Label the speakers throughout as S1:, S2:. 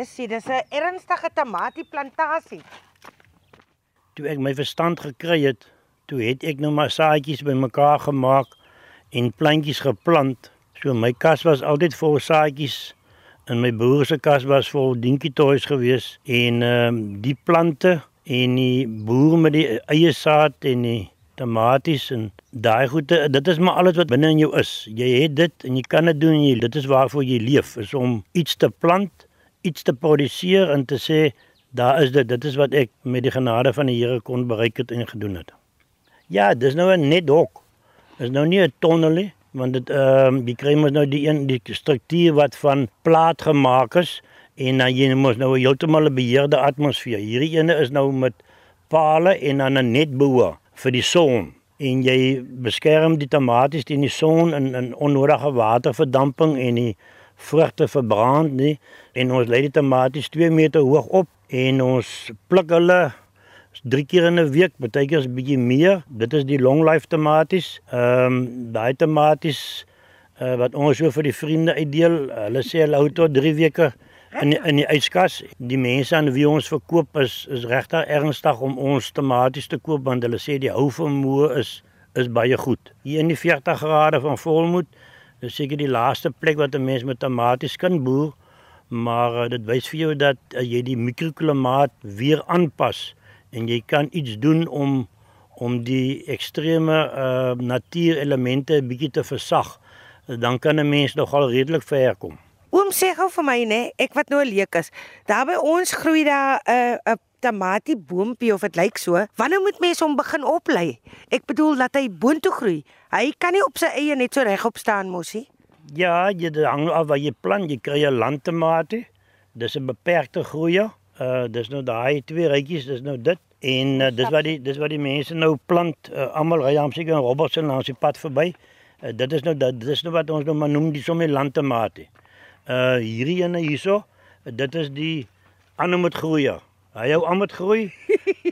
S1: Jessie, dis 'n ernstige tamatieplantasie.
S2: Toe ek my verstand gekry het, toe het ek nou maar saadjies bymekaar gemaak en plantjies geplant. So my kas was altyd vol saadjies en my broer se kas was vol dinkie toys gewees en ehm um, die plante en die boer met die eie saad en die tomaties en daai goede dit is maar alles wat binne in jou is. Jy het dit en jy kan dit doen en jy dit is waarvoor jy leef is om iets te plant, iets te produseer en te sê daar is dit dit is wat ek met die genade van die Here kon bereik het en gedoen het. Ja, dis nou 'n net hok. Is nou nie 'n tonnel nie want dit ehm uh, die kry mos nou die een die struktuur wat van plaat gemaak is en dan jy mos nou heeltemal 'n beheerde atmosfeer. Hierdie ene is nou met pale en dan 'n net bo vir die son en jy beskerm die tomaties teen die son en en onnodige waterverdamping en die vrugte verbrand nie en ons lê die tomaties 2 meter hoog op en ons pluk hulle drie keer in 'n week, baie keer 'n bietjie meer. Dit is die long life tomaties. Ehm um, daai tomaties uh, wat ons so vir die vriende uitdeel, hulle sê hulle hou tot 3 weke in die, in die yskas. Die mense aan wie ons verkoop is is regtig ernstig om ons tomaties te koop want hulle sê die hou vermoë is is baie goed. Hier in die 40 grade van volmoed, dis seker die laaste plek wat 'n mens met tomaties kan boer, maar uh, dit wys vir jou dat uh, jy die mikroklimaat weer aanpas en jy kan iets doen om om die ekstreme uh natuurelemente 'n bietjie te versag, dan kan 'n mens nogal redelik ver kom.
S1: Oom sê gou vir my nê, ek wat nou 'n leek is. Daar by ons groei daar 'n uh, 'n tamatie boontjie of dit lyk so. Wanneer moet mense hom begin oplei? Ek bedoel dat hy boontoe groei. Hy kan nie op sy eie net so regop staan mosie.
S2: Ja, jy hang af waar jy plant, jy kry 'n landtamatie. Dis 'n beperkte groeier. Uh dis nou daai twee rytjies, dis nou dit. En uh, dis wat die dis wat die mense nou plant. Uh, Almal ry hom seker in Robertson langs die pad verby. Uh, dit is nou dit is nou wat ons nou maar noem die somme landtomate. Uh hierdie ene hierso, dit is die ander met groei. Hy hou aan met groei.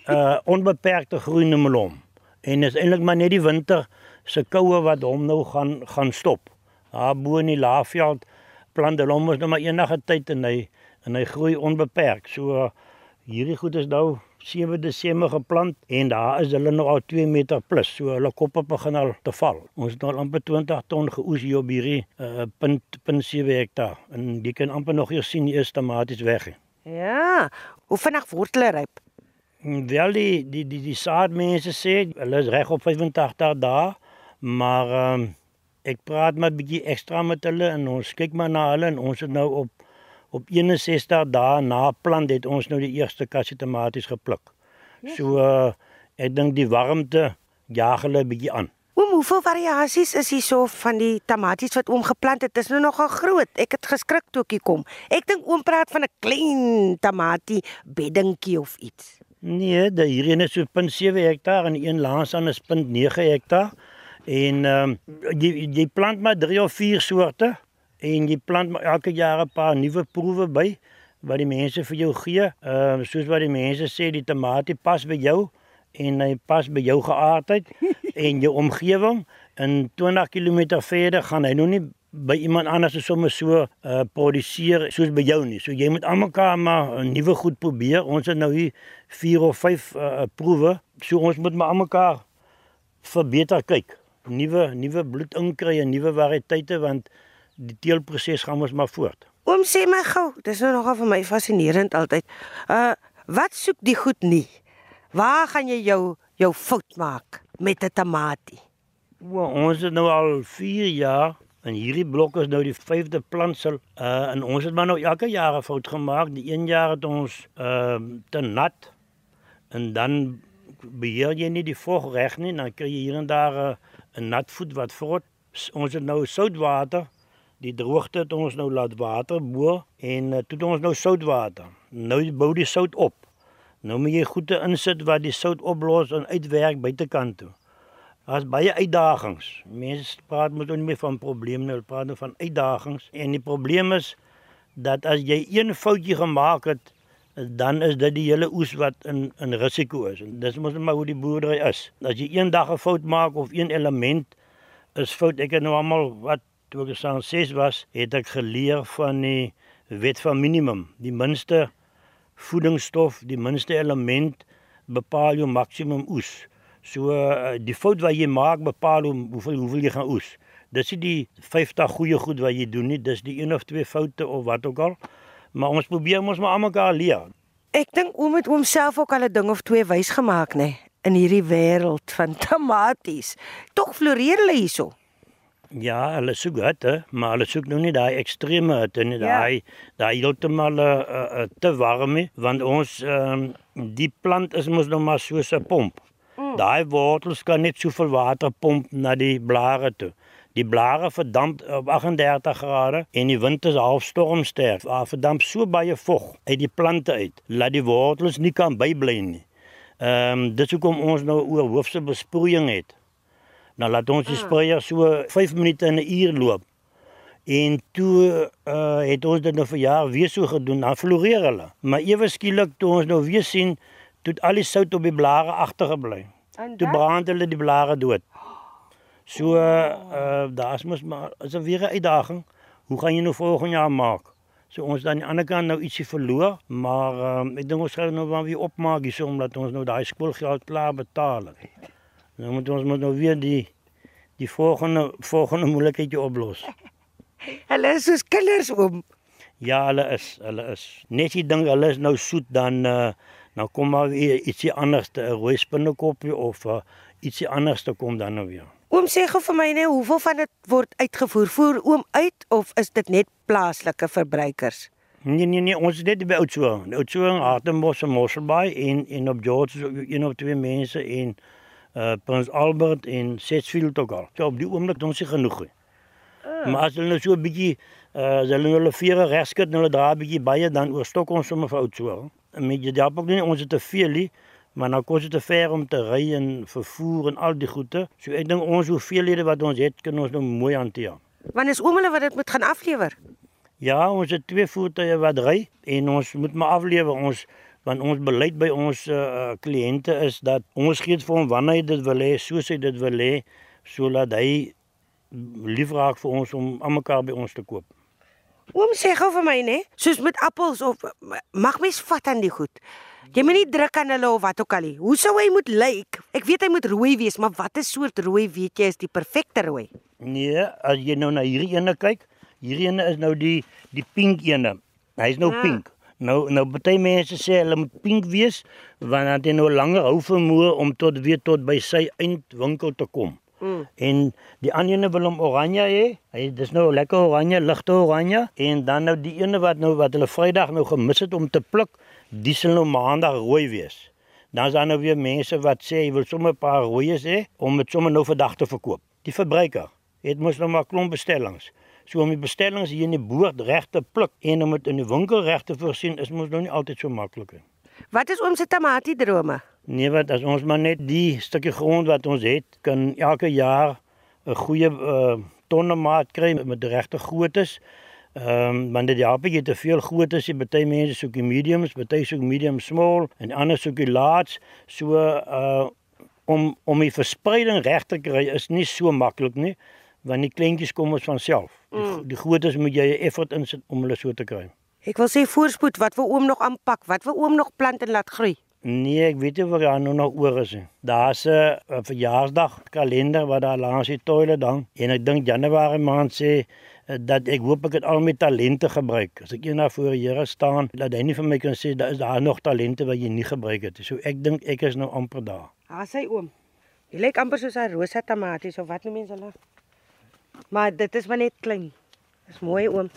S2: Uh onbeperkte groei noem hulle hom. En is eintlik maar net die winter se koue wat hom nou gaan gaan stop. Daar bo in die laafveld plant hulle hom mos nou maar enige tyd en hy en hy groei onbeperk. So hierdie goed is nou 7 Desember geplant en daar is hulle nog al 2 meter plus. So hulle koppe begin al te val. Ons het al amper 20 ton geoes hier op hierdie uh, punt punt 7 hektaar en jy kan amper nog hier sien die eerste tomaties weg.
S1: Ja, hoe vinnig word hulle ryp?
S2: Wel die die die, die saadmense sê hulle is reg op 85 dae, maar um, ek praat maar bietjie ekstra met hulle en ons kyk maar na hulle en ons het nou op op 61 dae na plant het ons nou die eerste kassie tomaties gepluk. Ja. So uh, ek dink die warmte jaag hulle bietjie aan.
S1: Hoeveel variasies is hier so van die tomaties wat oom geplant het? Dit is nou nogal groot. Ek het geskrik toe ek hier kom. Ek dink oom praat van 'n klein tamatie beddingkie of iets.
S2: Nee, die hierine is so 0.7 hektaar en een langs aan is 0.9 hektaar. En ehm um, jy jy plant maar 3 of 4 soorte en jy plant elke jaar 'n paar nuwe proewe by wat die mense vir jou gee. Ehm uh, soos wat die mense sê die tamatie pas by jou en hy pas by jou geaardheid en jou omgewing. In 20 km verder gaan hy nog nie by iemand anders so sommer so uh produseer soos by jou nie. So jy moet almekaar maar 'n nuwe goed probeer. Ons het nou hier 4 of 5 uh proewe. So ons moet maar almekaar verbeter kyk. Nuwe nuwe bloed inkry en nuwe variëteite want die teelproses gaan ons maar voort.
S1: Oom sê my gou, dis nou nogal vir my fascinerend altyd. Uh wat soek die goed nie? Waar gaan jy jou jou fout maak met 'n tamatie?
S2: O, ons het nou al 4 jaar en hierdie blok is nou die 5de plantsel. Uh en ons het maar nou elke jaar 'n fout gemaak. Die een jaar het ons uh te nat en dan beheer jy nie die vog reg nie, dan kry jy hier en daar 'n uh, nat voet wat voort. Ons het nou soutwater Die droogte het ons nou laat water bo en uh, toe ons nou soutwater. Nou bou die sout op. Nou moet jy goede insit wat die sout oplos en uitwerk buitekant toe. Daar's baie uitdagings. Mense praat moet nie meer van probleme nie, hulle praat nou van uitdagings en die probleem is dat as jy een foutjie gemaak het, dan is dit die hele oes wat in in risiko is. En dis mos maar hoe die boerdery is. As jy een dag 'n fout maak of een element is fout, ek het nou almal wat toe ek staan 6 was, het ek geleer van die wet van minimum. Die minste voedingsstof, die minste element bepaal jou maksimum oes. So uh, die fout wat jy maak bepaal hoe hoeveel hoeveel jy gaan oes. Dis nie die 50 goeie goed wat jy doen nie, dis die een of twee foute of wat ook al. Maar ons probeer mos maar almekaar leer.
S1: Ek dink oom het homself ook al 'n ding of twee wys gemaak, nê, in hierdie wêreld van tomaties. Tog floreer hulle hierso.
S2: Ja, hulle soek hitte, maar hulle soek nou nie daai ekstreme hitte nie, daai ja. daai heeltemal uh, uh, te warm nie, want ons um, die plant is mos nou maar soos 'n pomp. Mm. Daai wortels kan net soveel water pomp na die blare toe. Die blare verdamp op 38 grade en die wind is half stormsterk. Daar verdamp so baie vog uit die plante uit dat die wortels nie kan bybly nie. Ehm um, dis hoekom ons nou oor hoofse besproeiing het. Nou laat ons die ah. sproeier so 5 minute in 'n uur loop. En toe uh, het ons dit nou vir jaar weer so gedoen, dan floreer hulle. Maar ewe skielik toe ons nou weer sien, toe al die sout op die blare agtergebly. Toe brand hulle die blare dood. So uh daar's mos maar is 'n weer 'n uitdaging. Hoe gaan jy nou volgende jaar maak? So ons dan aan die ander kant nou ietsie verloor, maar um, ek dink ons gaan nou maar weer opmaak hier omdat ons nou daai skoolgeld klaar betaal het. Nou moet ons moet nou weer die die volgende volgende moeilikheidjie oplos.
S1: Hulle is soos kinders oom.
S2: Ja, hulle is, hulle is. Net die ding hulle is nou soet dan uh nou kom maar ietsie anders, 'n rooi spinnekoppie of uh, ietsie anders te kom dan nou weer.
S1: Oom sê gou vir my net hoeveel van dit word uitgevoer? Voer oom uit of is dit net plaaslike verbruikers?
S2: Nee nee nee, ons is net by Oudtshoorn. Oudtshoorn, Hartenbos en Mosselbaai en en op George so een of twee mense en uh Prins Albert en Setsfield ook al. So op die oomblik ons is genoeg. Uh. Maar as hulle nou so 'n bietjie uh hulle hulle vere regskit, hulle dra 'n bietjie baie dan oorstok ons sommer Oudtshoorn. En met jy daar ook nie ons het te veel nie. Maar nou kos dit te ver om te ry en vervoer en al die goede. So ek dink ons hoeveelhede wat ons het, kan ons nou mooi hanteer.
S1: Wanneer is oom hulle wat dit moet gaan aflewer?
S2: Ja, ons het twee voertuie wat ry en ons moet maar aflewer ons want ons beleid by ons uh, kliënte is dat ons gee vir hom wanneer hy dit wil hê, soos hy dit wil hê, sodat hy lief raak vir ons om almekaar by ons te koop.
S1: Oom sê gou vir my nê, soos met appels of mag mens vat aan die goed. Jy moet nie druk aan hulle of wat ook al nie. Hoe sou hy moet lyk? Ek weet hy moet rooi wees, maar watter soort rooi weet jy is die perfekte rooi?
S2: Nee, as jy nou na hierdie ene kyk, hierdie ene is nou die die pink ene. Hy's nou ja. pink. Nou nou baie mense sê hulle moet pink wees want dan nou langer hou vermoë om tot weer tot by sy eindwinkel te kom. Mm. En die ander ene wil hom oranje hê. Hy dis nou lekker oranje, ligte oranje en dan nou die ene wat nou wat hulle Vrydag nou gemis het om te pluk die sal nou maandag rooi wees. Dan is daar nou weer mense wat sê jy wil sommer 'n paar rooies hê om dit sommer nou vandag te verkoop. Die verbruiker het mos nou maar klomp bestellings. So om die bestellings hier in die boord reg te pluk en om dit in die winkel reg te voorsien is mos nou nie altyd so maklik nie.
S1: Wat is oom se tamatie drome?
S2: Nee, wat as ons maar net die stukkie grond wat ons het kan elke jaar 'n goeie uh, tonne maat kry met die regte groottes Ehm um, want dit help jy te veel groot as jy baie mense soek die mediums, baie soek medium small en ander soek die large. So uh om om die verspreiding reg te kry is nie so maklik nie want die kleintjies kom ons van self. Die, mm. die grootes moet jy 'n effort insit om hulle so te kry.
S1: Ek wil sê voorspoed, wat wil oom nog aanpak? Wat wil oom nog plant en laat groei?
S2: Nee, ek weet nie wat daar nou nog oor is nie. Daar's 'n verjaarsdag kalender wat daar langs die toilet hang en ek dink Januarie maand sê Eh, dat ek hoop ek het al my talente gebruik. As ek eendag voor die Here staan, dat hy nie vir my kan sê daar is daar nog talente wat jy nie gebruik het nie. So ek dink ek is nou amper daar.
S1: Ha, sy oom. Jy lyk amper soos 'n rosa tamaties of wat noem mense hulle? Maar dit is maar net klein. Dis mooi oom.